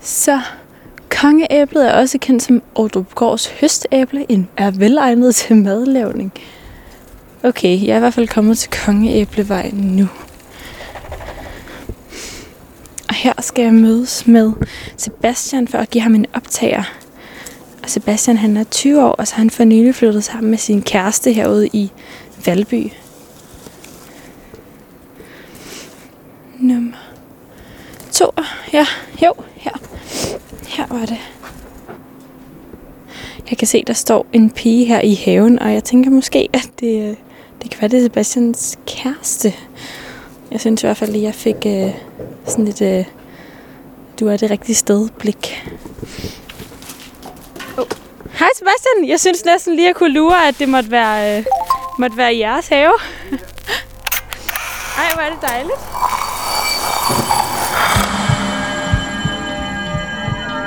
Så kongeæblet er også kendt som Ordrupgårds høstæble, en er velegnet til madlavning. Okay, jeg er i hvert fald kommet til Kongeæblevej nu. Og her skal jeg mødes med Sebastian for at give ham en optager. Og Sebastian han er 20 år, og så har han for nylig flyttet sammen med sin kæreste herude i Valby. Nummer to. Ja, jo, her. Her var det. Jeg kan se, der står en pige her i haven, og jeg tænker måske, at det, øh, det kan være, det Sebastians kæreste. Jeg synes i hvert fald, at jeg fik uh, sådan lidt, uh, du er det rigtige sted blik. Oh. Hej Sebastian, jeg synes næsten lige at kunne lure, at det måtte være, uh, måtte være i jeres have. Ej, hvor er det dejligt.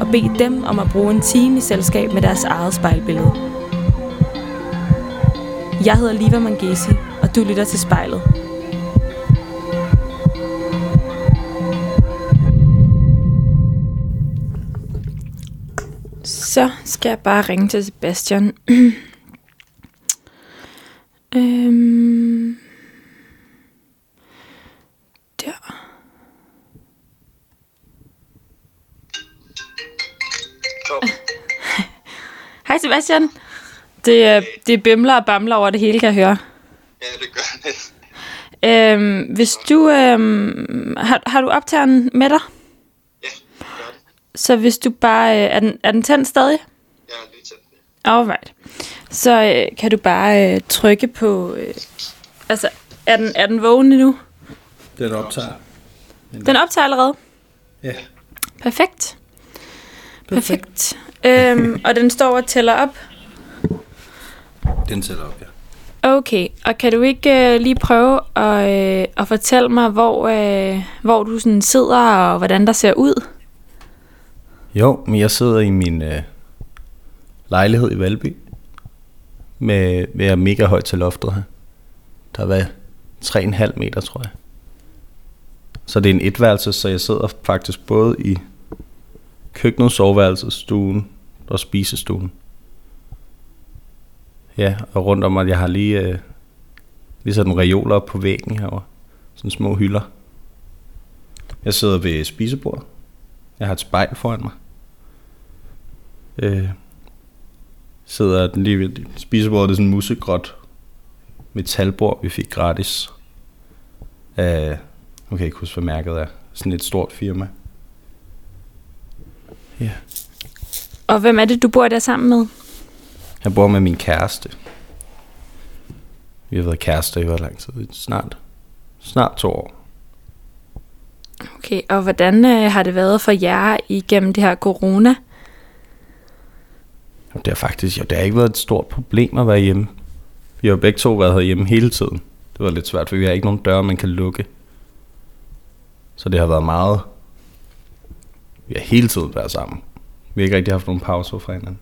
og bede dem om at bruge en time i selskab med deres eget spejlbillede. Jeg hedder Liva Mangesi, og du lytter til spejlet. Så skal jeg bare ringe til Sebastian. øhm. Hej Sebastian. Det, er- det bimler og bamler over det hele, kan jeg høre. Ja, det gør det. Øhm, hvis du... Øhm, har, har du optageren med dig? Ja, det gør det. Så hvis du bare... Øh, er, den, er den tændt stadig? Er lige tændt. Alright. Så øh, kan du bare øh, trykke på... Øh, altså, er den, er den vågen nu? Den optager. Den optager allerede. Ja. Perfekt. Perfekt. øhm, og den står og tæller op. Den tæller op, ja. Okay, og kan du ikke øh, lige prøve at, øh, at fortælle mig, hvor, øh, hvor du sådan sidder, og hvordan der ser ud? Jo, men jeg sidder i min øh, lejlighed i Valby. Med, med mega højt til loftet her. Der er hvad, 3,5 meter, tror jeg. Så det er en etværelse, så jeg sidder faktisk både i køkkenet, soveværelset, stuen og spisestuen. Ja, og rundt om mig, jeg har lige, øh, lige sat nogle reoler op på væggen herover. Sådan små hylder. Jeg sidder ved spisebordet. Jeg har et spejl foran mig. Øh, sidder den lige ved spisebordet, det er sådan en musegråt metalbord, vi fik gratis. Øh, nu kan jeg ikke huske, hvad mærket er. Sådan et stort firma. Ja. Og hvem er det, du bor der sammen med? Jeg bor med min kæreste. Vi har været kærester i hvor lang tid? Snart, snart to år. Okay, og hvordan øh, har det været for jer igennem det her corona? Det har faktisk, jo, det har ikke været et stort problem at være hjemme. Vi har jo begge to været herhjemme hele tiden. Det var lidt svært, for vi har ikke nogen døre, man kan lukke. Så det har været meget... Vi har hele tiden været sammen. Vi har ikke rigtig haft nogen pauser fra hinanden.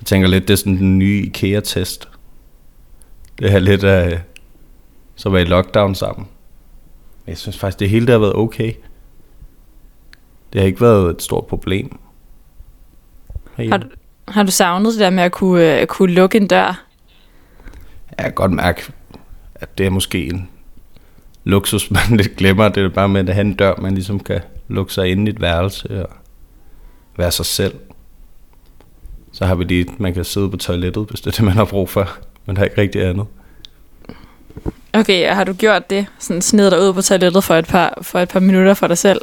Jeg tænker lidt, det er sådan den nye IKEA-test. Det er lidt af... Så var i lockdown sammen. Men jeg synes faktisk, det hele der har været okay. Det har ikke været et stort problem. herhjemme. Har du, har du savnet det der med at kunne, øh, kunne lukke en dør? Jeg kan godt mærke, at det er måske en luksus, man lidt glemmer. Det er bare med at have en dør, man ligesom kan lukke sig ind i et værelse og være sig selv. Så har vi lige, man kan sidde på toilettet, hvis det er det, man har brug for. Men der er ikke rigtig andet. Okay, og har du gjort det? Sådan sned dig ud på toilettet for et par, for et par minutter for dig selv?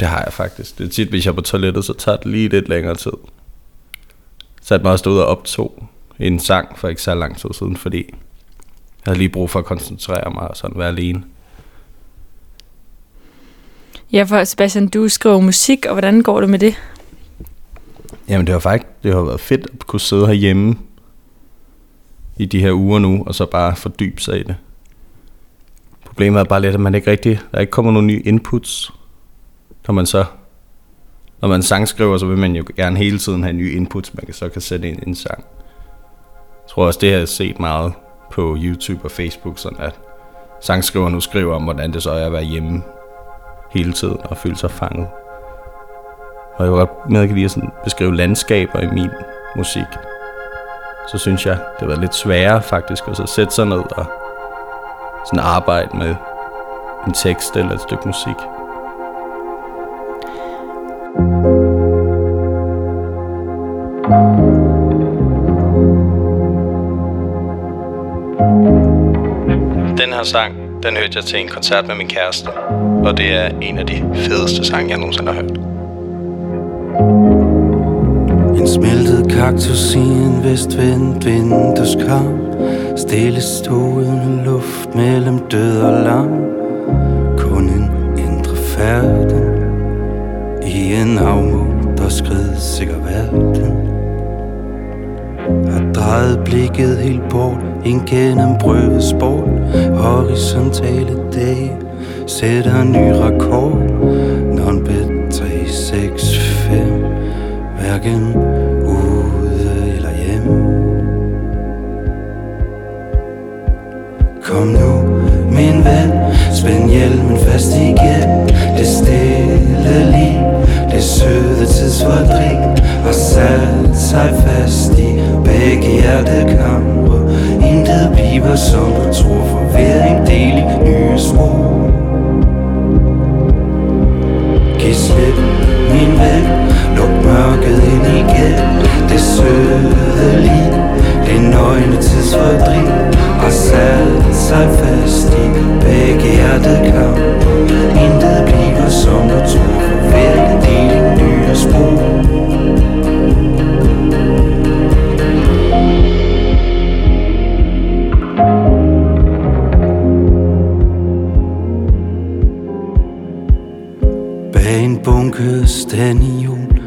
Det har jeg faktisk. Det er tit, hvis jeg er på toilettet, så tager det lige lidt længere tid. Så jeg mig også ud og optog en sang for ikke så lang tid siden, fordi havde lige brug for at koncentrere mig og sådan være alene. Ja, for Sebastian, du skriver musik, og hvordan går det med det? Jamen det har faktisk det har været fedt at kunne sidde herhjemme i de her uger nu, og så bare fordybe sig i det. Problemet er bare lidt, at man ikke rigtig, der ikke kommer nogen nye inputs, når man så, når man sangskriver, så vil man jo gerne hele tiden have nye inputs, man kan så kan sætte ind i en sang. Jeg tror også, det har jeg set meget på YouTube og Facebook, sådan at sangskriver nu skriver om, hvordan det så er at være hjemme hele tiden og føle sig fanget. Og jeg var godt med at sådan beskrive landskaber i min musik. Så synes jeg, det var lidt sværere faktisk at så sætte sig ned og sådan arbejde med en tekst eller et stykke musik. Den her sang, den hørte jeg til en koncert med min kæreste, og det er en af de fedeste sange, jeg nogensinde har hørt. En smeltet kaktus i en vestvendt vindueskamp Stille uden luft mellem død og lam Kun en indre færden I en afmod, der skrid sikker verden har drejet blikket helt bort Ind gennem prøvesport Horisontale dage Sætter ny rekord. Non bet 3, 6, 5 Hverken ude eller hjem. Kom nu, min ven, spænd hjelmen fast igen. Det stille liv, det søde tidsfordriv Og sat sig fast i begge hjertekamre. Intet bliver som du tror, for hver en del i nye små Giv slip, min ven, luk mørket ind igen. Det søde liv, det nøgne tidsfordriv Har sat sig fast i begge hjertekampe Intet bliver som du tror, for hver en del i nye spor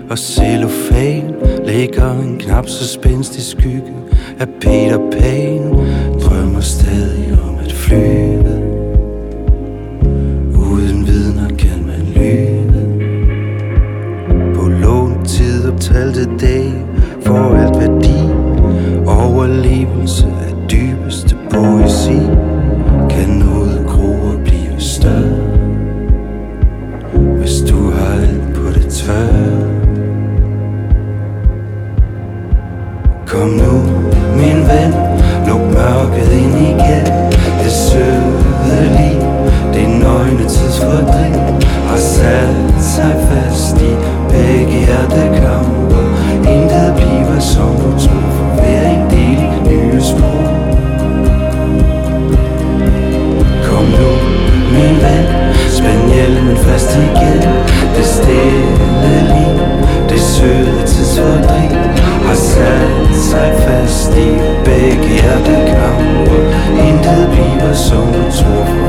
og cellofan Lægger en knap så spændstig skygge af Peter Pan. Fast i begge hjertekammer Intet bliver som du tror,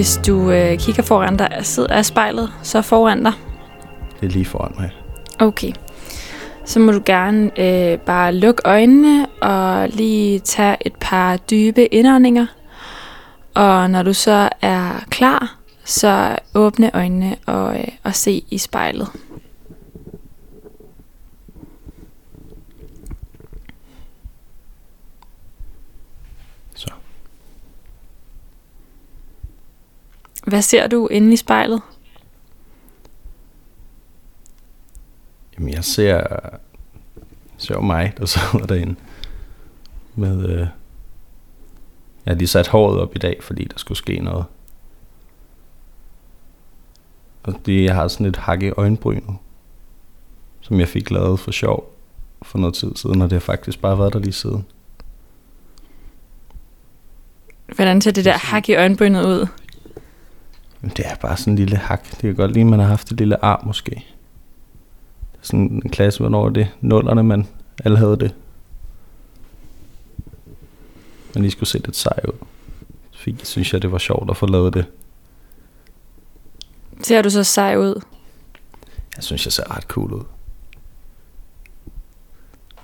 hvis du øh, kigger foran dig, sidder er spejlet så foran dig. Det er lige foran mig. Okay. Så må du gerne øh, bare lukke øjnene og lige tage et par dybe indåndinger. Og når du så er klar, så åbne øjnene og, øh, og se i spejlet. Så. Hvad ser du inde i spejlet? Jamen, jeg ser, ser jo mig, der sidder derinde. Med, øh, jeg har lige sat håret op i dag, fordi der skulle ske noget. Og det, jeg har sådan et hak i øjenbrynet, som jeg fik lavet for sjov. for noget tid siden, og det har faktisk bare været der lige siden. Hvordan ser det der hak i øjenbrynet ud? Men det er bare sådan en lille hak. Det kan godt lide, at man har haft et lille arm måske. Det er sådan en klasse, hvornår er det nullerne, man alle havde det. Men lige skulle se lidt sej ud. Fint, synes jeg, det var sjovt at få lavet det. Ser du så sej ud? Jeg synes, jeg ser ret cool ud.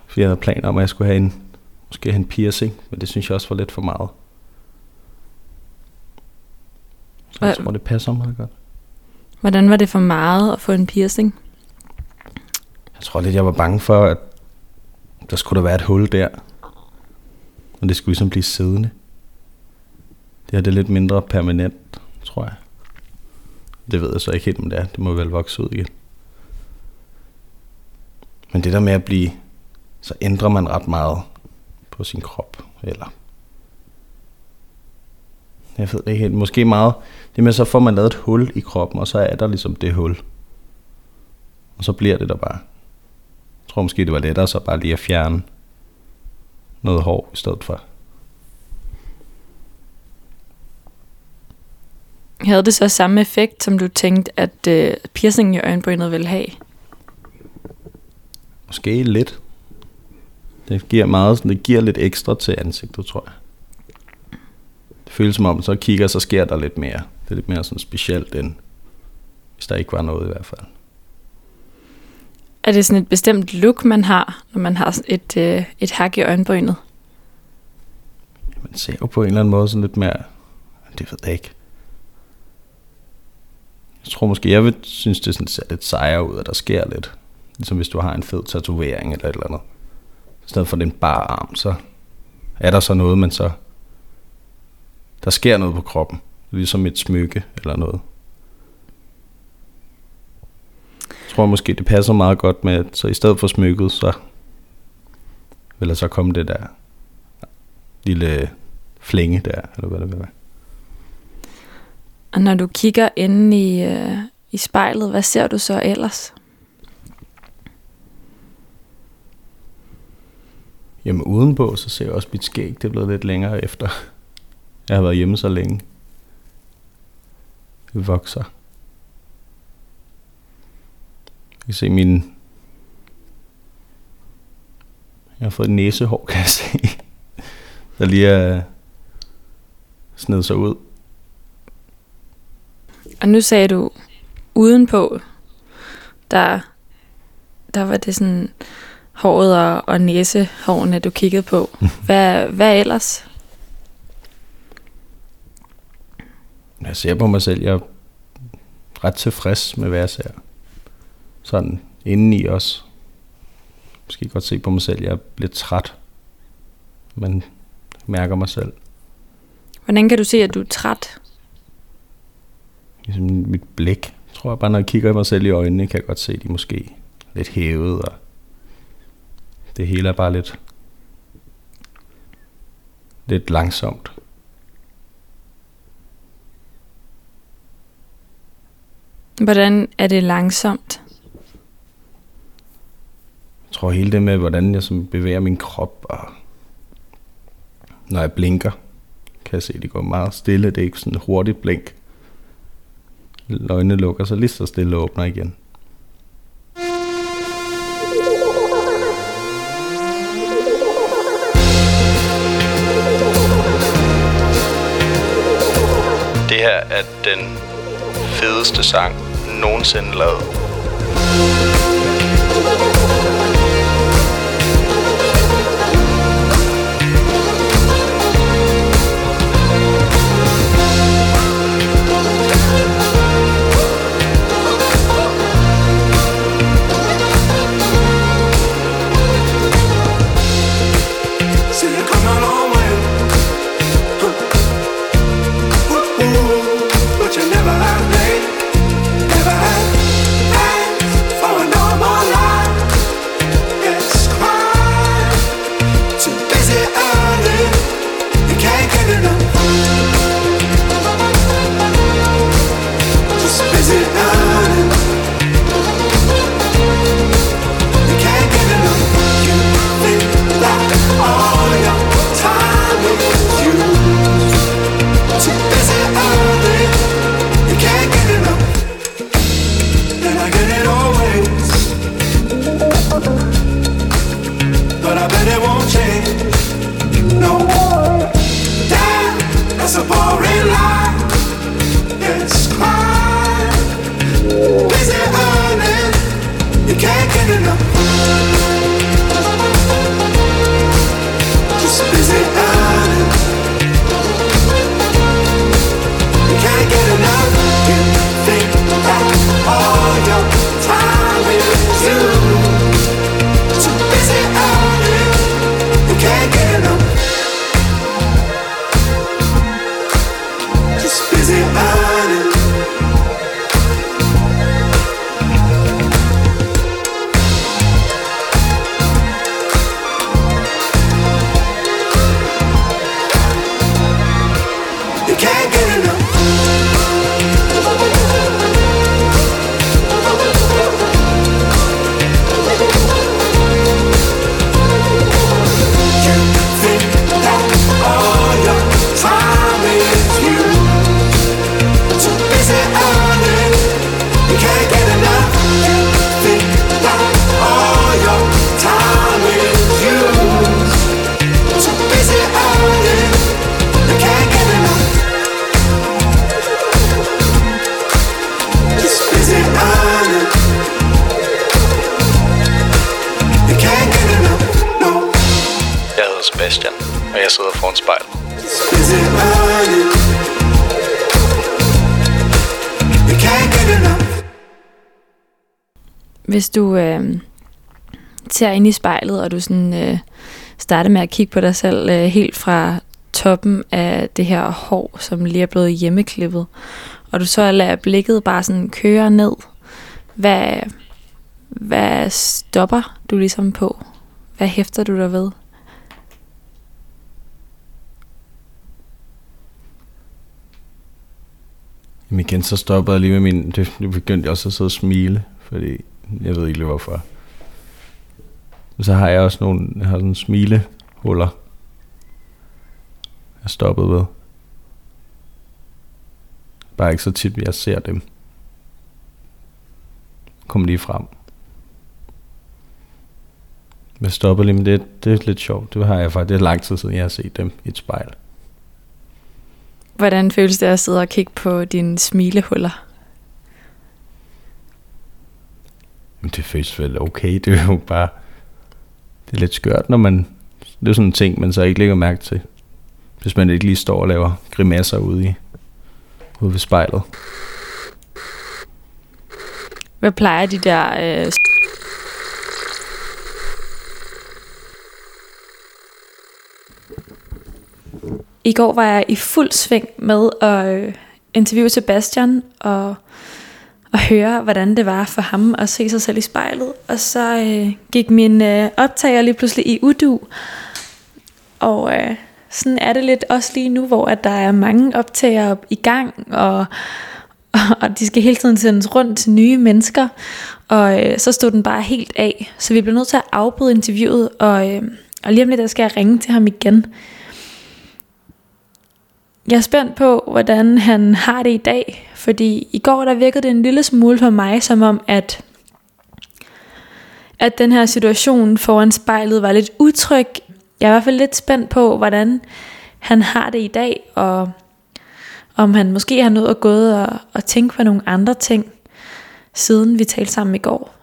For jeg havde planer om, at jeg skulle have en, måske have en piercing, men det synes jeg også var lidt for meget. Så jeg tror, det passer meget godt. Hvordan var det for meget at få en piercing? Jeg tror lidt, jeg var bange for, at der skulle der være et hul der. Og det skulle ligesom blive siddende. Det her det er lidt mindre permanent, tror jeg. Det ved jeg så ikke helt, om det er. Det må vel vokse ud igen. Men det der med at blive, så ændrer man ret meget på sin krop. Eller jeg ved det ikke helt. Måske meget. Det med, så får man lavet et hul i kroppen, og så er der ligesom det hul. Og så bliver det der bare. Jeg tror måske, det var lettere så bare lige at fjerne noget hår i stedet for. Havde det så samme effekt, som du tænkte, at øh, piercingen i øjenbrynet ville have? Måske lidt. Det giver meget, sådan, det giver lidt ekstra til ansigtet, tror jeg. Det føles som om, så kigger, så sker der lidt mere. Det er lidt mere sådan specielt, end hvis der ikke var noget i hvert fald. Er det sådan et bestemt look, man har, når man har et, øh, et hak i øjenbrynet? Man ser jo på en eller anden måde sådan lidt mere, det ved jeg ikke. Jeg tror måske, jeg vil synes, det sådan ser lidt sejere ud, at der sker lidt. Ligesom hvis du har en fed tatovering eller et eller andet. I stedet for den bare arm, så er der så noget, men så... Der sker noget på kroppen. Ligesom et smykke eller noget. Jeg tror måske, det passer meget godt med, at så i stedet for smykket, så vil der så komme det der lille flænge der, eller hvad det vil være. Og når du kigger inde i, øh, i spejlet, hvad ser du så ellers? Jamen udenpå, så ser jeg også mit skæg, det er blevet lidt længere efter. Jeg har været hjemme så længe. Det vokser. Jeg kan se min... Jeg har fået et næsehår, kan jeg se. Der lige er sned sig ud. Og nu sagde du, udenpå, der, der var det sådan håret og, og næsehårene, du kiggede på. Hvad, hvad ellers? Jeg ser på mig selv, jeg er ret tilfreds med, hvad jeg ser. Sådan indeni også. Måske godt se på mig selv, jeg er lidt træt. Men mærker mig selv. Hvordan kan du se, at du er træt? Ligesom mit blik. Jeg tror bare, når jeg kigger i mig selv i øjnene, kan jeg godt se, at de måske lidt hævet. Og det hele er bare lidt, lidt langsomt. Hvordan er det langsomt? Jeg tror hele det med, hvordan jeg som bevæger min krop, og når jeg blinker, kan jeg se, at det går meget stille. Det er ikke sådan et hurtigt blink. Øjnene lukker sig lige så stille og åbner igen. Det her er den fedeste sang nogensinde lavet. Ser ind i spejlet, og du sådan, øh, starter med at kigge på dig selv øh, helt fra toppen af det her hår, som lige er blevet hjemmeklippet, og du så lader blikket bare sådan køre ned, hvad, hvad stopper du ligesom på? Hvad hæfter du der ved? Jamen igen, så stoppede jeg lige med min... Det, det begyndte jeg også at sidde og smile, fordi jeg ved ikke lige hvorfor. Og så har jeg også nogle... Jeg har sådan smilehuller. Jeg stoppede ved. Bare ikke så tit, jeg ser dem. Kom lige frem. Jeg stopper lige, men det, det er lidt sjovt. Det har jeg faktisk. Det er lang tid siden, jeg har set dem i et spejl. Hvordan føles det at sidde og kigge på dine smilehuller? Men det føles vel okay. Det er jo bare... Det er lidt skørt, når man... Det er sådan en ting, man så ikke lægger mærke til. Hvis man ikke lige står og laver grimasser ude, i, ude ved spejlet. Hvad plejer de der øh, I går var jeg i fuld sving med at øh, interviewe Sebastian og, og høre, hvordan det var for ham at se sig selv i spejlet. Og så øh, gik min øh, optager lige pludselig i udu. Og øh, sådan er det lidt også lige nu, hvor at der er mange optager i gang, og, og de skal hele tiden sendes rundt til nye mennesker. Og øh, så stod den bare helt af. Så vi blev nødt til at afbryde interviewet, og, øh, og lige om lidt der skal jeg ringe til ham igen. Jeg er spændt på, hvordan han har det i dag, fordi i går der virkede det en lille smule for mig, som om at, at den her situation foran spejlet var lidt utryg. Jeg er i hvert fald lidt spændt på, hvordan han har det i dag, og om han måske har nået at gå og, og tænke på nogle andre ting, siden vi talte sammen i går.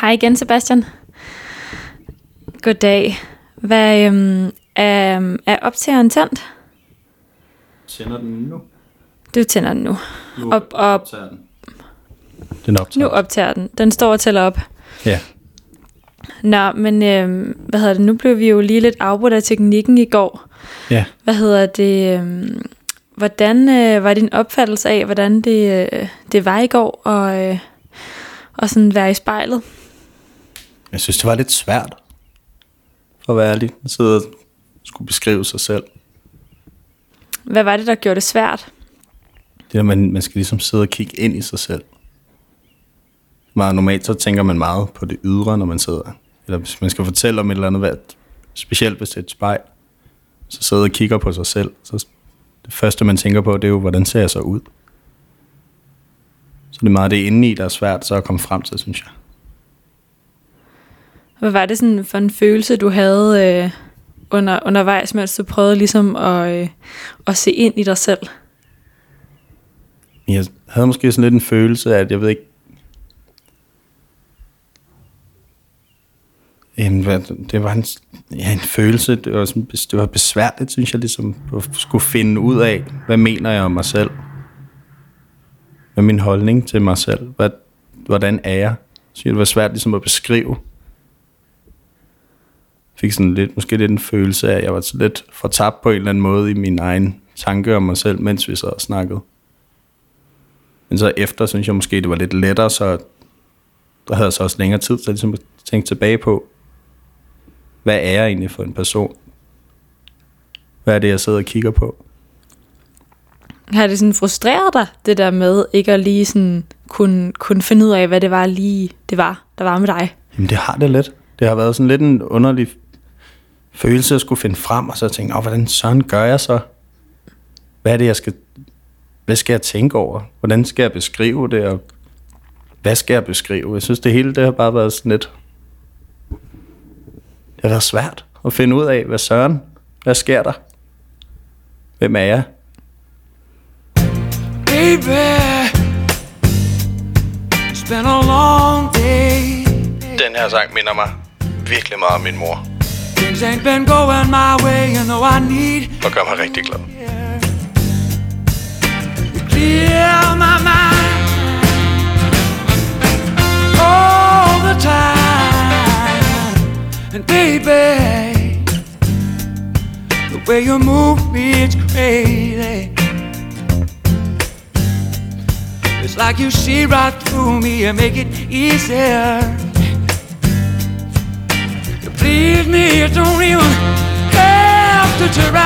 Hej igen, Sebastian. Goddag. Hvad øhm, er, er optageren tændt? Tænder den nu? Du tænder den nu. Nu Op, op. optager den. Den optager. Nu optager den. Den står og tæller op. Ja. Nå, men øhm, hvad hedder det? Nu blev vi jo lige lidt afbrudt af teknikken i går. Ja. Hvad hedder det? øhm, Hvordan øh, var din opfattelse af, hvordan det, øh, det var i går, og, øh, og sådan være i spejlet? Jeg synes, det var lidt svært. At være ærlig. At sidde og skulle beskrive sig selv. Hvad var det, der gjorde det svært? Det der, man, man skal ligesom sidde og kigge ind i sig selv. Meget normalt, så tænker man meget på det ydre, når man sidder. Eller hvis man skal fortælle om et eller andet, hvad, specielt hvis det er et spejl, så sidder og kigger på sig selv. Så det første, man tænker på, det er jo, hvordan ser jeg så ud? Så det er meget det indeni, der er svært så at komme frem til, synes jeg. Hvad var det sådan for en følelse, du havde øh, under, undervejs, mens du prøvede ligesom at, øh, at se ind i dig selv? Jeg havde måske sådan lidt en følelse af, at jeg ved ikke... Jamen, det var en, ja, en følelse, det var, sådan, det var besværligt, synes jeg, ligesom at skulle finde ud af, hvad mener jeg om mig selv? Hvad er min holdning til mig selv? Hvad, hvordan er jeg? Så det var svært ligesom at beskrive. Fik sådan lidt, måske lidt en følelse af, at jeg var så lidt fortabt på en eller anden måde i min egen tanke om mig selv, mens vi sad og snakkede. Men så efter, synes jeg måske, det var lidt lettere, så der havde jeg så også længere tid til ligesom at tænke tilbage på, hvad er jeg egentlig for en person? Hvad er det, jeg sidder og kigger på? Har det sådan frustreret dig, det der med ikke at lige sådan kunne, kunne finde ud af, hvad det var lige det var, der var med dig? Jamen det har det lidt. Det har været sådan lidt en underlig følelse at skulle finde frem, og så tænke, Åh, hvordan sådan gør jeg så? Hvad er det, jeg skal... Hvad skal jeg tænke over? Hvordan skal jeg beskrive det? Og hvad skal jeg beskrive? Jeg synes, det hele det har bare været sådan lidt... Det har været svært at finde ud af, hvad søren, hvad sker der? Hvem er jeg? Baby, It's been a long day. Den her sang minder mig virkelig meget om min mor, Things ain't been going my way, you know I need og gør mig rigtig glad. clear my mind all the time. And baby, the way you move me, it's crazy. It's like you see right through me and make it easier. Please me, you don't even have to try.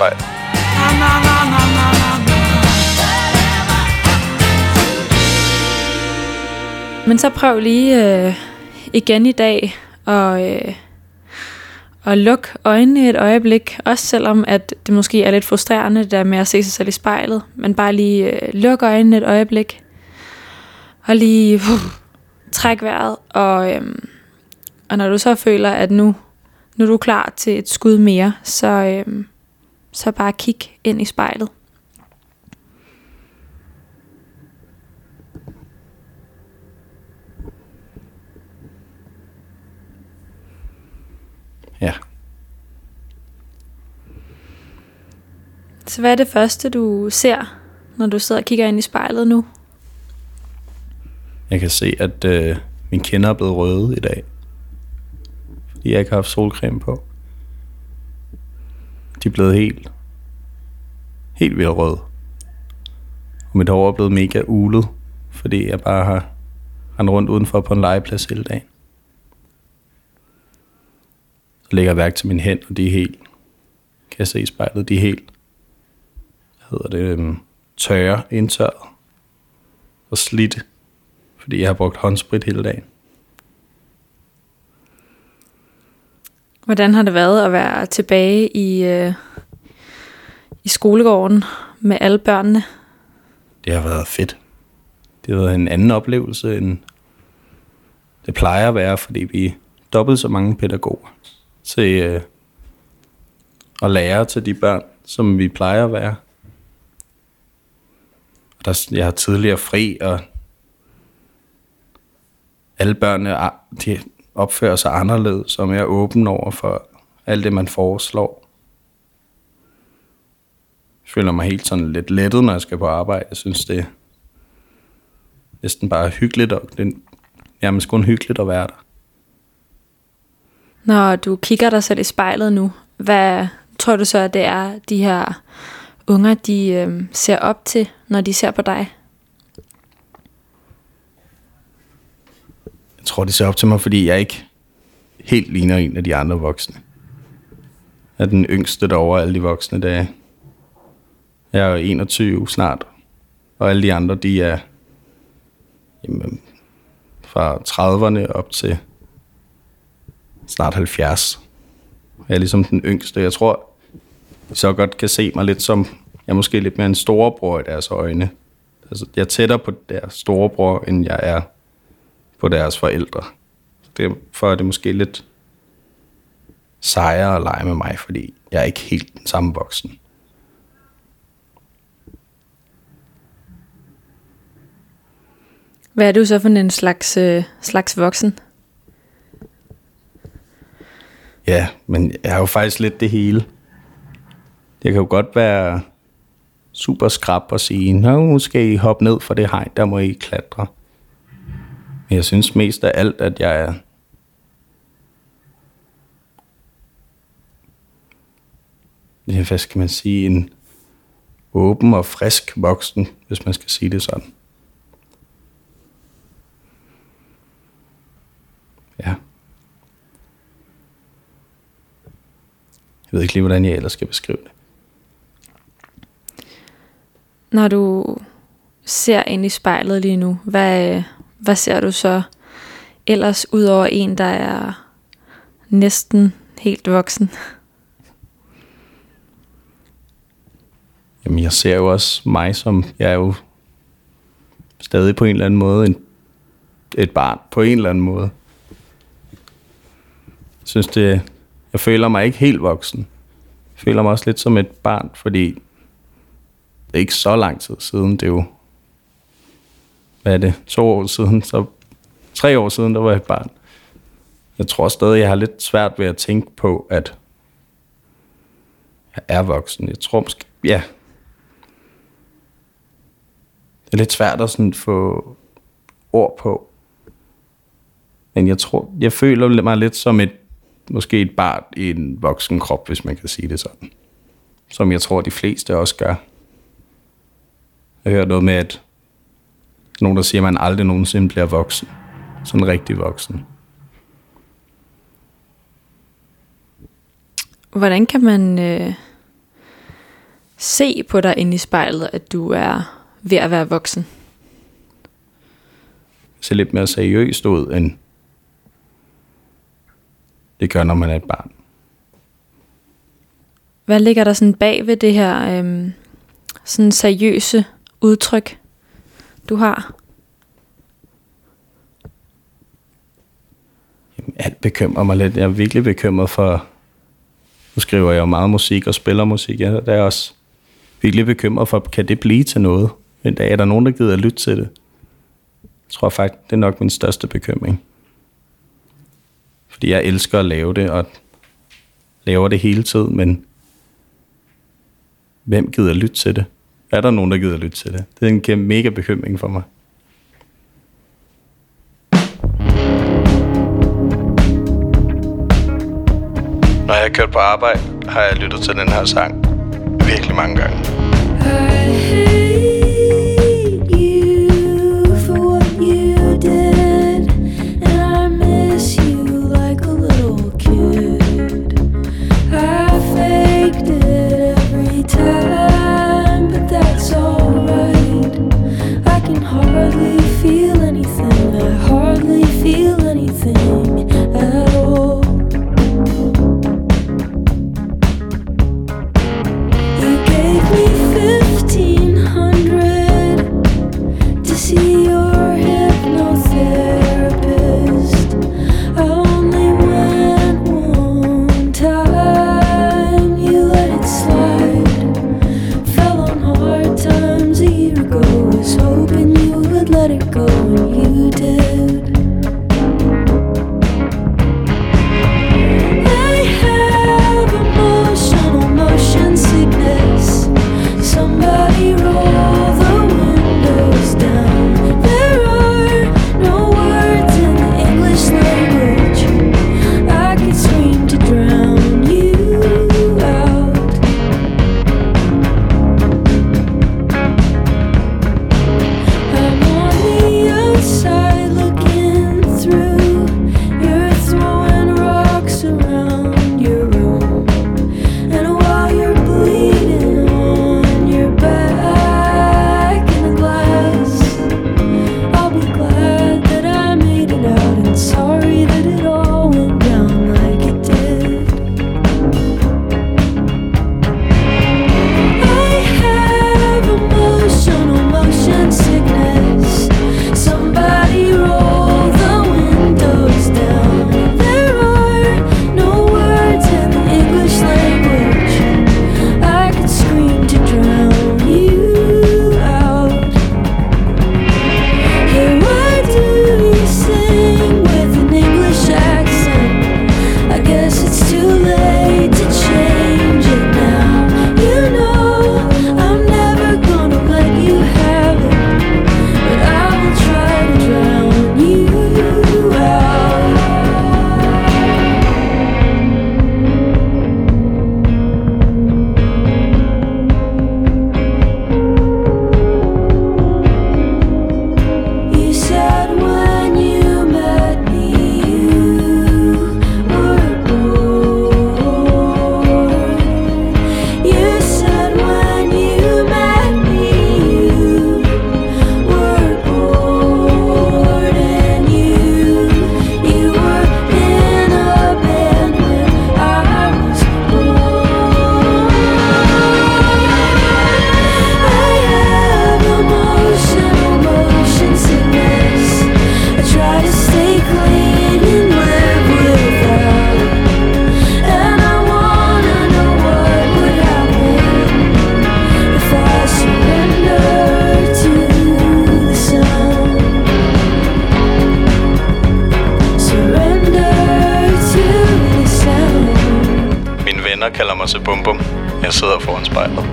Na. Men så prøv lige øh, igen i dag og, øh, og luk øjnene et øjeblik. Også selvom at det måske er lidt frustrerende det der med at se sig selv i spejlet. Men bare lige øh, luk øjnene et øjeblik. Og lige uh, træk vejret. Og, øh, og når du så føler, at nu, nu er du klar til et skud mere, så, øh, så bare kig ind i spejlet. Ja. Så hvad er det første, du ser, når du sidder og kigger ind i spejlet nu? Jeg kan se, at øh, mine kinder er blevet røde i dag. Fordi jeg ikke har haft solcreme på. De er blevet helt, helt vildt røde. Og mit hår er blevet mega ulet, fordi jeg bare har rendt rundt udenfor på en legeplads hele dagen. Så lægger jeg værk til min hænder, og de er helt, kan jeg se i spejlet, de er helt, hvad hedder det, øhm, tørre, indtørret og slidt, fordi jeg har brugt håndsprit hele dagen. Hvordan har det været at være tilbage i, øh, i skolegården med alle børnene? Det har været fedt. Det har været en anden oplevelse, end det plejer at være, fordi vi er dobbelt så mange pædagoger til øh, at lære til de børn, som vi plejer at være. Og der, jeg har tidligere fri, og alle børnene ah, de opfører sig anderledes, og mere åben over for alt det, man foreslår. Jeg føler mig helt sådan lidt lettet, når jeg skal på arbejde. Jeg synes, det er næsten bare hyggeligt, og det er nærmest kun hyggeligt at være der. Når du kigger dig selv i spejlet nu, hvad tror du så, at det er, de her unger, de øh, ser op til, når de ser på dig? Jeg tror, de ser op til mig, fordi jeg ikke helt ligner en af de andre voksne. Jeg er den yngste derovre over alle de voksne dage. Jeg er jo 21 snart, og alle de andre, de er jamen, fra 30'erne op til snart 70. Jeg er ligesom den yngste. Jeg tror, de så godt kan se mig lidt som, jeg er måske lidt mere en storebror i deres øjne. Altså, jeg er tættere på deres storebror, end jeg er på deres forældre. Derfor er det måske lidt sejere at lege med mig, fordi jeg er ikke helt den samme voksen. Hvad er du så for en slags, øh, slags voksen? Ja, men jeg har jo faktisk lidt det hele. Jeg kan jo godt være super skrab og sige, nu skal I hoppe ned for det hegn, der må I klatre. Men jeg synes mest af alt, at jeg er ja, hvad skal man sige, en åben og frisk voksen, hvis man skal sige det sådan. Ja. Jeg ved ikke lige, hvordan jeg ellers skal beskrive det. Når du ser ind i spejlet lige nu, hvad, hvad ser du så ellers ud over en, der er næsten helt voksen? Jamen, jeg ser jo også mig som, jeg er jo stadig på en eller anden måde en, et barn, på en eller anden måde. Jeg synes det, jeg føler mig ikke helt voksen. Jeg føler mig også lidt som et barn, fordi det er ikke så lang tid siden, det er jo, hvad er det, to år siden, så tre år siden, der var jeg et barn. Jeg tror stadig, jeg har lidt svært ved at tænke på, at jeg er voksen. Jeg tror måske, ja, det er lidt svært at sådan få ord på. Men jeg tror, jeg føler mig lidt som et, måske et barn i en voksen krop, hvis man kan sige det sådan. Som jeg tror, de fleste også gør. Jeg hører noget med, at nogen, der siger, at man aldrig nogensinde bliver voksen. Sådan rigtig voksen. Hvordan kan man øh, se på dig inde i spejlet, at du er ved at være voksen? Ser lidt mere seriøst ud, end det gør, når man er et barn. Hvad ligger der sådan bag ved det her øh, sådan seriøse udtryk, du har? Jamen, alt bekymrer mig lidt. Jeg er virkelig bekymret for... Nu skriver jeg jo meget musik og spiller musik. Jeg er også virkelig bekymret for, kan det blive til noget? En dag er der nogen, der gider at lytte til det. Jeg tror faktisk, det er nok min største bekymring. Fordi jeg elsker at lave det, og laver det hele tiden, men hvem gider at lytte til det? Er der nogen, der gider lytte til det? Det er en kæmpe mega bekymring for mig. Når jeg har kørt på arbejde, har jeg lyttet til den her sang virkelig mange gange. Spejlet.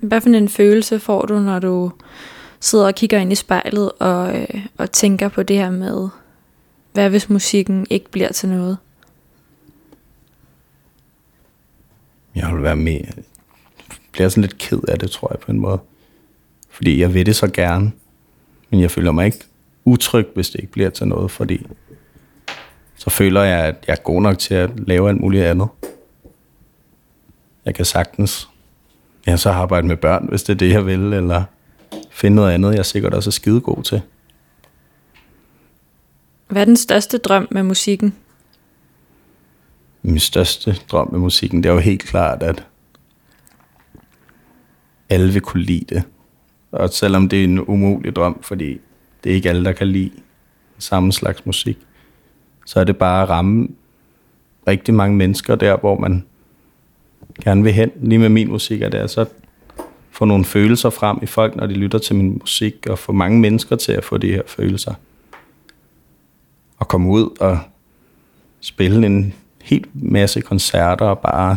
Hvad for en følelse får du, når du sidder og kigger ind i spejlet og, øh, og tænker på det her med, hvad hvis musikken ikke bliver til noget? Jeg vil være med. Jeg bliver sådan lidt ked af det, tror jeg på en måde. Fordi jeg vil det så gerne. Men jeg føler mig ikke utryg, hvis det ikke bliver til noget, fordi så føler jeg, at jeg er god nok til at lave alt muligt andet. Jeg kan sagtens ja, så arbejde med børn, hvis det er det, jeg vil, eller finde noget andet, jeg sikkert også er skide god til. Hvad er den største drøm med musikken? Min største drøm med musikken, det er jo helt klart, at alle vil kunne lide det. Og selvom det er en umulig drøm, fordi det er ikke alle, der kan lide samme slags musik, så er det bare at ramme rigtig mange mennesker der, hvor man gerne vil hen. Lige med min musik er det altså at få nogle følelser frem i folk, når de lytter til min musik, og få mange mennesker til at få de her følelser. Og komme ud og spille en helt masse koncerter og bare...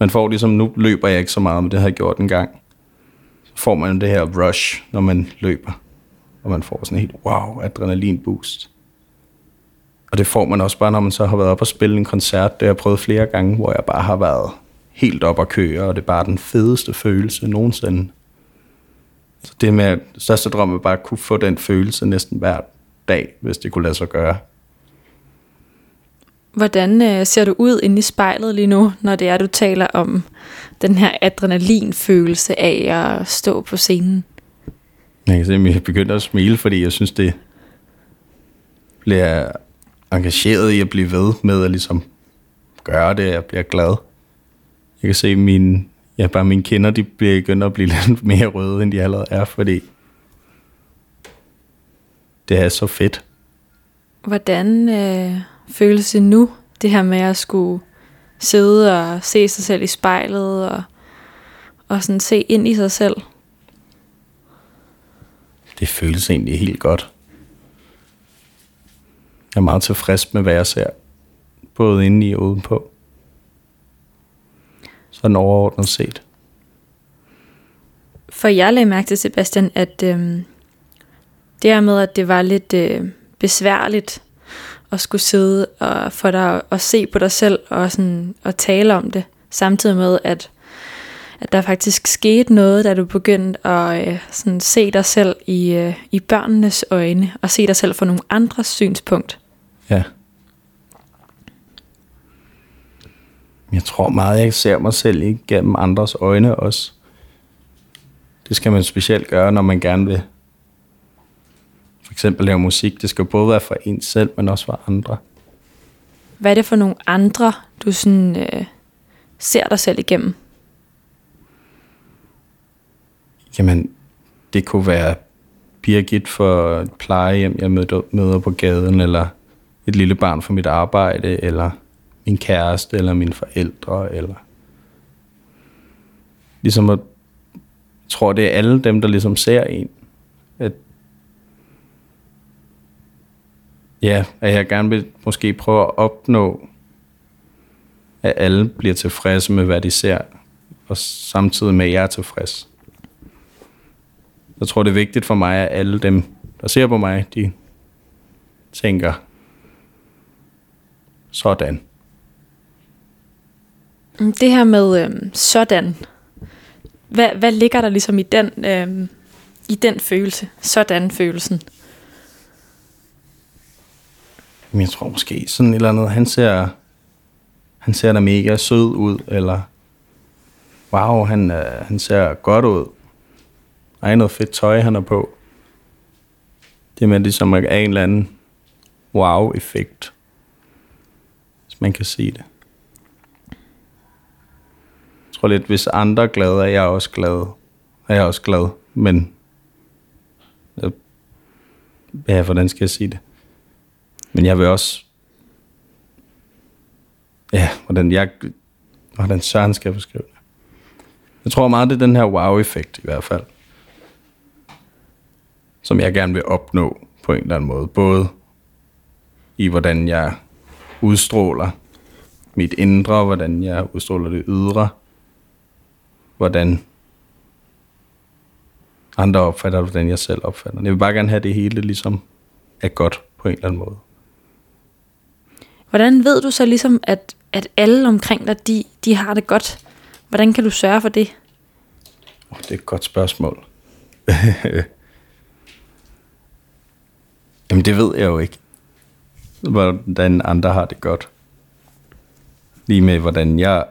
Man får ligesom, nu løber jeg ikke så meget, men det har jeg gjort en gang. Så får man det her rush, når man løber. Og man får sådan en helt wow, adrenalin boost. Og det får man også bare, når man så har været op og spille en koncert. Det har jeg prøvet flere gange, hvor jeg bare har været helt op at køre, og det er bare den fedeste følelse nogensinde. Så det med, største drøm er bare at kunne få den følelse næsten hver dag, hvis det kunne lade sig gøre. Hvordan øh, ser du ud inde i spejlet lige nu, når det er, du taler om den her adrenalinfølelse af at stå på scenen? Jeg kan se, at jeg begynder at smile, fordi jeg synes, det bliver engageret i at blive ved med at ligesom gøre det, jeg bliver glad. Jeg kan se, at mine, ja, bare mine kinder, de begynder at blive lidt mere røde, end de allerede er, fordi det er så fedt. Hvordan øh, føles det nu, det her med at skulle sidde og se sig selv i spejlet og, og sådan se ind i sig selv? Det føles egentlig helt godt. Jeg er meget tilfreds med, hvad jeg ser. Både inde i og udenpå. Sådan overordnet set. For jeg lagde mærke til, Sebastian, at øh, det her med, at det var lidt øh, besværligt at skulle sidde og få dig at se på dig selv og, sådan, og tale om det, samtidig med, at, at der faktisk skete noget, da du begyndte at øh, sådan, se dig selv i, øh, i børnenes øjne, og se dig selv fra nogle andres synspunkt. Ja. Jeg tror meget, jeg ser mig selv igennem andres øjne også. Det skal man specielt gøre, når man gerne vil for eksempel lave musik. Det skal både være for en selv, men også for andre. Hvad er det for nogle andre, du sådan, øh, ser dig selv igennem? Jamen, det kunne være Birgit for et plejehjem, jeg møder, møder på gaden, eller et lille barn for mit arbejde, eller min kæreste, eller mine forældre, eller... Ligesom at... Jeg tror, det er alle dem, der ligesom ser en. At, ja, at jeg gerne vil måske prøve at opnå, at alle bliver tilfredse med, hvad de ser, og samtidig med, at jeg er tilfreds. Jeg tror, det er vigtigt for mig, at alle dem, der ser på mig, de tænker, sådan. Det her med øh, sådan, hvad, hvad ligger der ligesom i den, øh, i den følelse, sådan følelsen? Jeg tror måske sådan et eller andet, han ser, han ser da mega sød ud, eller wow, han, øh, han ser godt ud. Ej, noget fedt tøj, han er på. Det er med ligesom at have en eller anden wow-effekt, hvis man kan sige det. Jeg tror lidt, hvis andre er glade, er jeg også glad. Er jeg også glad, men... øh, Ja, hvordan skal jeg sige det? Men jeg vil også... Ja, hvordan jeg... Hvordan søren skal jeg beskrive det? Jeg tror meget, det er den her wow-effekt i hvert fald som jeg gerne vil opnå på en eller anden måde. Både i, hvordan jeg udstråler mit indre, hvordan jeg udstråler det ydre, hvordan andre opfatter hvordan jeg selv opfatter. Jeg vil bare gerne have det hele ligesom er godt på en eller anden måde. Hvordan ved du så ligesom, at, at alle omkring dig, de, de har det godt? Hvordan kan du sørge for det? Oh, det er et godt spørgsmål. Jamen det ved jeg jo ikke. Hvordan andre har det godt. Lige med hvordan jeg...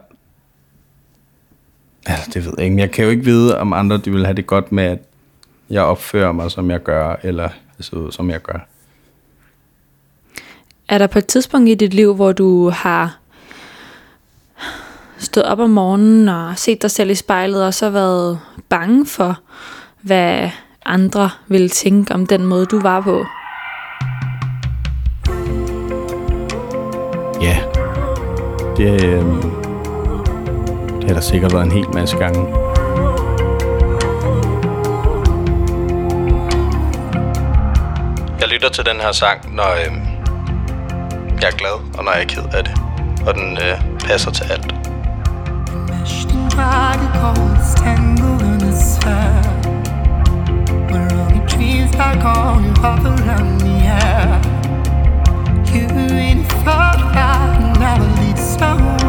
Altså det ved jeg ikke. Men jeg kan jo ikke vide, om andre de vil have det godt med, at jeg opfører mig, som jeg gør, eller altså, som jeg gør. Er der på et tidspunkt i dit liv, hvor du har stået op om morgenen og set dig selv i spejlet, og så været bange for, hvad andre ville tænke om den måde, du var på? Ja. Det, øh, det har der sikkert været en hel masse gange. Jeg lytter til den her sang, når øh, jeg er glad, og når jeg er ked af det. Og den øh, passer til alt. Where only dreams like all you hover around the air. you ain't thought I will never lead someone.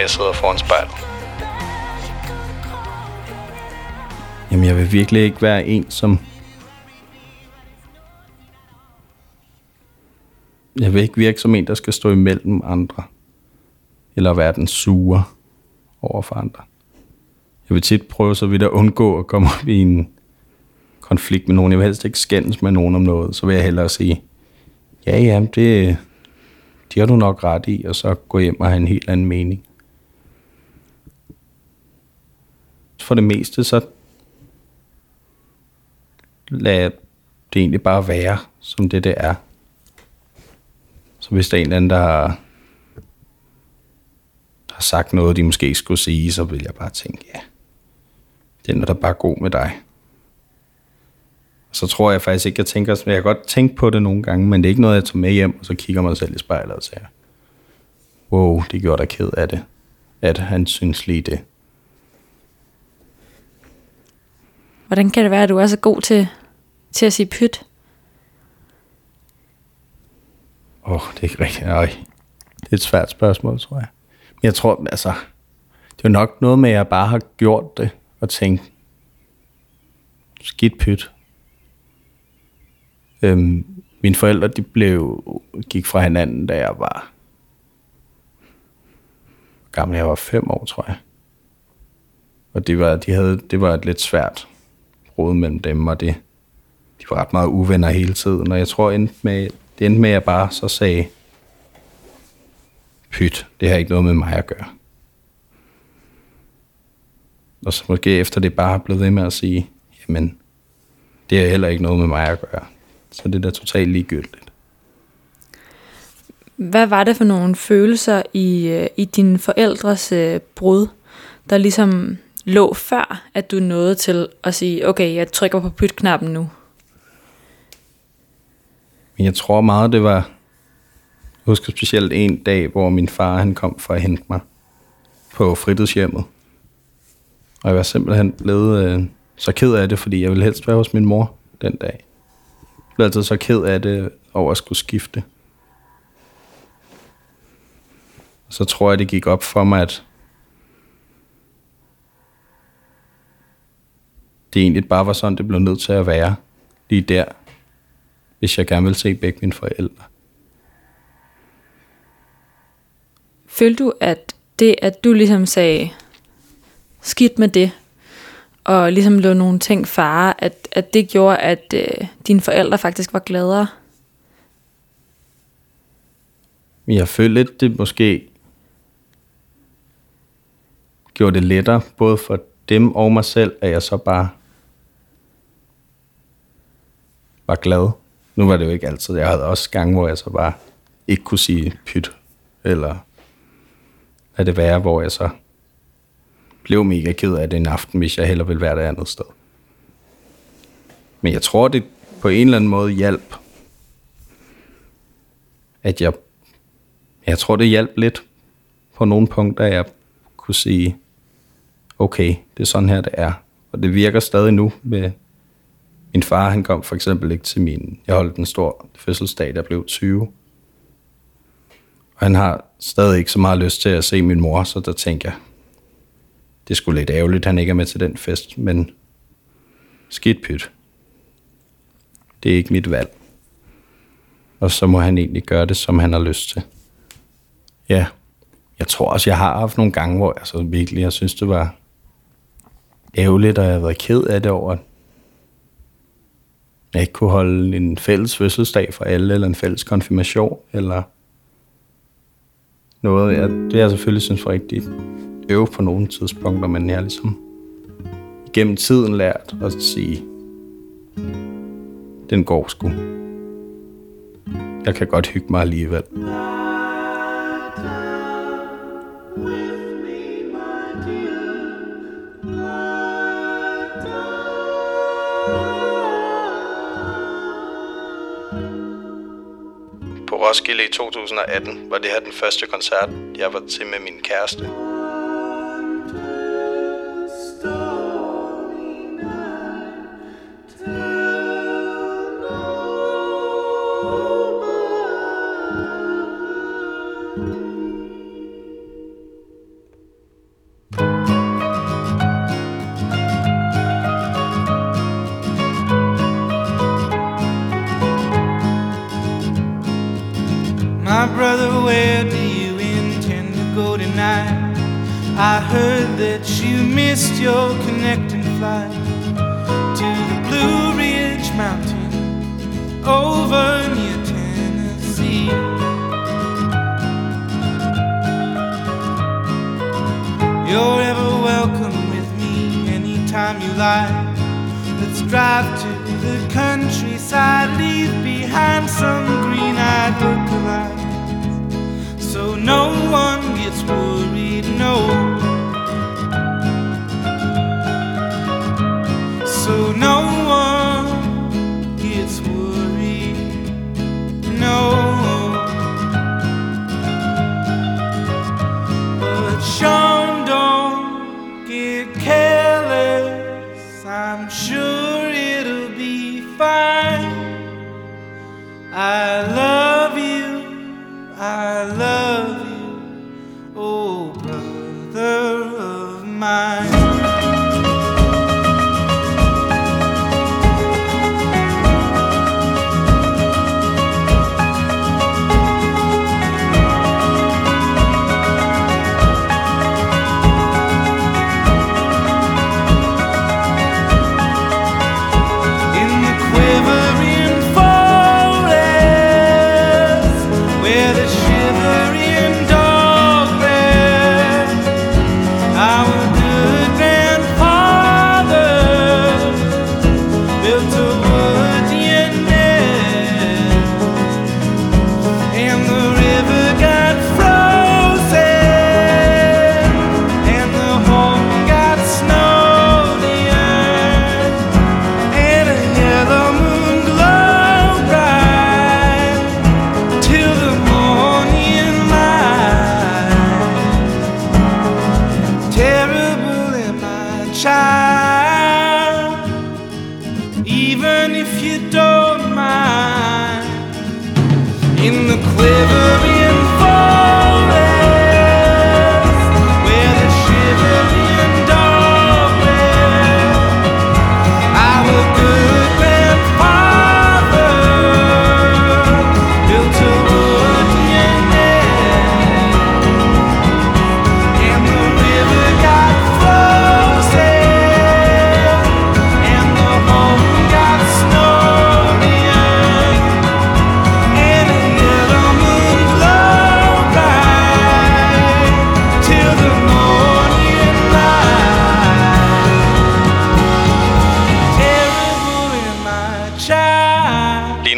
Jeg sidder foran spejlet. Jamen, jeg vil virkelig ikke være en, som... Jeg vil ikke virke som en, der skal stå imellem andre. Eller være den sure over for andre. Jeg vil tit prøve så vidt at undgå at komme op i en konflikt med nogen. Jeg vil helst ikke skændes med nogen om noget. Så vil jeg hellere sige, ja, ja, det, de har du nok ret i, og så gå hjem og have en helt anden mening. For det meste, så lad det egentlig bare være, som det det er. Så hvis der er en eller anden, der har, har sagt noget, de måske ikke skulle sige, så vil jeg bare tænke, ja, den er da bare god med dig. Så tror jeg faktisk ikke, jeg tænker jeg kan godt tænke på det nogle gange, men det er ikke noget, jeg tager med hjem, og så kigger mig selv i spejlet og siger, wow, det gjorde dig ked af det, at han synes lige det. Hvordan kan det være, at du er så god til, til at sige pyt? Åh, oh, det er ikke rigtigt. Nej. Det er et svært spørgsmål, tror jeg. Men jeg tror, altså, det er nok noget med, at jeg bare har gjort det, og tænkt, skidt pyt. Øhm, mine forældre, de blev, gik fra hinanden, da jeg var gammel. Jeg var fem år, tror jeg. Og det var, de havde, det var et lidt svært brud mellem dem, og det, de var ret meget uvenner hele tiden. Og jeg tror, endte med, det endte med, at jeg bare så sagde, pyt, det har ikke noget med mig at gøre. Og så måske efter det bare blev ved med at sige, jamen, det har heller ikke noget med mig at gøre. Så det er da totalt ligegyldigt. Hvad var det for nogle følelser i, øh, i dine forældres øh, brud, der ligesom lå før, at du nåede til at sige, okay, jeg trykker på pytknappen nu? Men jeg tror meget, det var... Jeg husker specielt en dag, hvor min far han kom for at hente mig på fritidshjemmet. Og jeg var simpelthen blevet øh, så ked af det, fordi jeg ville helst være hos min mor den dag. Jeg blev altid så ked af det over at skulle skifte. Og så tror jeg, det gik op for mig, at det egentlig bare var sådan, det blev nødt til at være lige der, hvis jeg gerne vil se begge mine forældre. Følte du, at det, at du ligesom sagde, skidt med det, og ligesom lå nogle ting fare, at, at det gjorde, at øh, dine forældre faktisk var gladere? Jeg følte lidt, det måske gjorde det lettere, både for dem og mig selv, at jeg så bare var glad. Nu var det jo ikke altid. Jeg havde også gange, hvor jeg så bare ikke kunne sige pyt, eller hvad det være, hvor jeg så blev mega ked af det en aften, hvis jeg hellere ville være der andet sted. Men jeg tror, det på en eller anden måde hjalp, at jeg, jeg tror, det hjalp lidt på nogle punkter, at jeg kunne sige, okay, det er sådan her, det er. Og det virker stadig nu med min far, han kom for eksempel ikke til min, jeg holdt en stor fødselsdag, der blev 20. Og han har stadig ikke så meget lyst til at se min mor, så der tænker jeg, det skulle lidt ærgerligt, at han ikke er med til den fest, men skidt pyt. Det er ikke mit valg. Og så må han egentlig gøre det, som han har lyst til. Ja, jeg tror også, jeg har haft nogle gange, hvor jeg så virkelig, jeg synes, det var ærgerligt, og jeg har været ked af det over, at jeg ikke kunne holde en fælles fødselsdag for alle, eller en fælles konfirmation, eller noget. Jeg, det har jeg selvfølgelig synes var rigtig øve på nogle tidspunkter, men jeg har ligesom gennem tiden lært at sige, den går sgu. Jeg kan godt hygge mig alligevel. Roskilde i 2018 var det her den første koncert, jeg var til med min kæreste.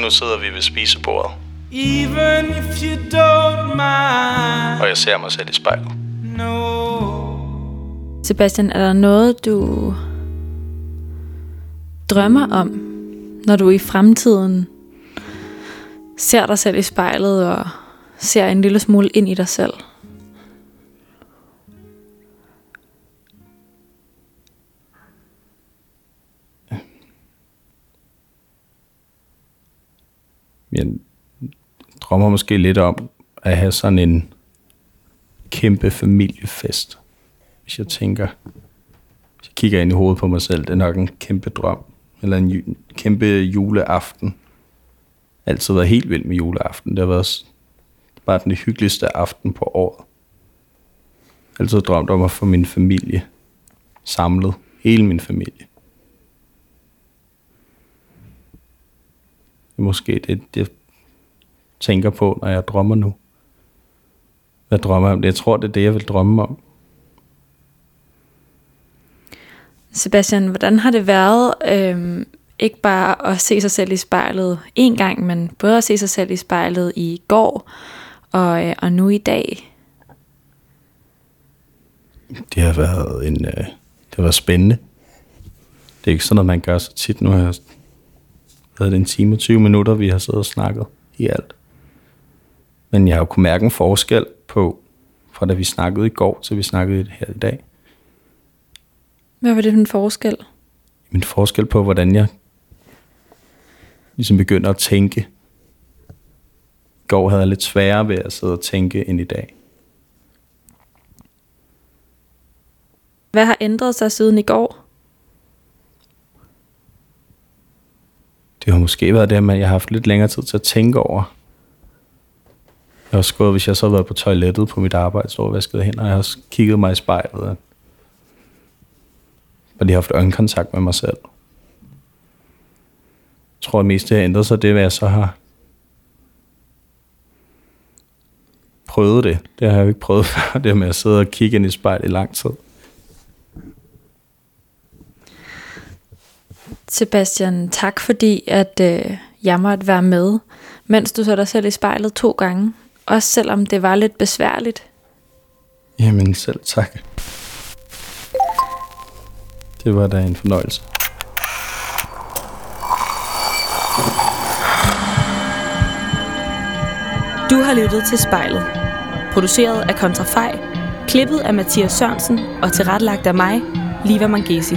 nu sidder vi ved spisebordet. Even if you don't mind. Og jeg ser mig selv i spejlet. No. Sebastian, er der noget, du drømmer om, når du i fremtiden ser dig selv i spejlet og ser en lille smule ind i dig selv? Jeg drømmer måske lidt om at have sådan en kæmpe familiefest. Hvis jeg tænker, hvis jeg kigger ind i hovedet på mig selv, det er nok en kæmpe drøm. Eller en ju- kæmpe juleaften. Altid været helt vild med juleaften. Det har været bare den hyggeligste aften på året. Altid drømt om at få min familie samlet. Hele min familie. Det er måske det, jeg tænker på, når jeg drømmer nu. Hvad drømmer jeg om? Jeg tror, det er det, jeg vil drømme om. Sebastian, hvordan har det været øhm, ikke bare at se sig selv i spejlet en gang, men både at se sig selv i spejlet i går og, øh, og nu i dag? Det har været en, øh, det har været spændende. Det er ikke sådan noget, man gør så tit. Nu har jeg været det en time og 20 minutter, vi har siddet og snakket i alt. Men jeg har jo kunnet mærke en forskel på, fra da vi snakkede i går, til vi snakkede her i dag. Hvad var det for en forskel? Min forskel på, hvordan jeg ligesom begynder at tænke. I går havde jeg lidt sværere ved at sidde og tænke end i dag. Hvad har ændret sig siden i går? Det har måske været det, at jeg har haft lidt længere tid til at tænke over. Jeg har også gået, hvis jeg så har været på toilettet på mit arbejde, så vasket hen, og jeg har også kigget mig i spejlet. Og og har haft øjenkontakt med mig selv. Jeg tror, at mest det har ændret sig, det er, hvad jeg så har prøvet det. Det har jeg jo ikke prøvet før, det med at sidde og kigge ind i spejlet i lang tid. Sebastian, tak fordi, at øh, jeg måtte være med, mens du så dig selv i spejlet to gange. Også selvom det var lidt besværligt. Jamen selv tak. Det var da en fornøjelse. Du har lyttet til Spejlet. Produceret af Kontrafej, klippet af Mathias Sørensen og tilrettelagt af mig, Liva Mangesi.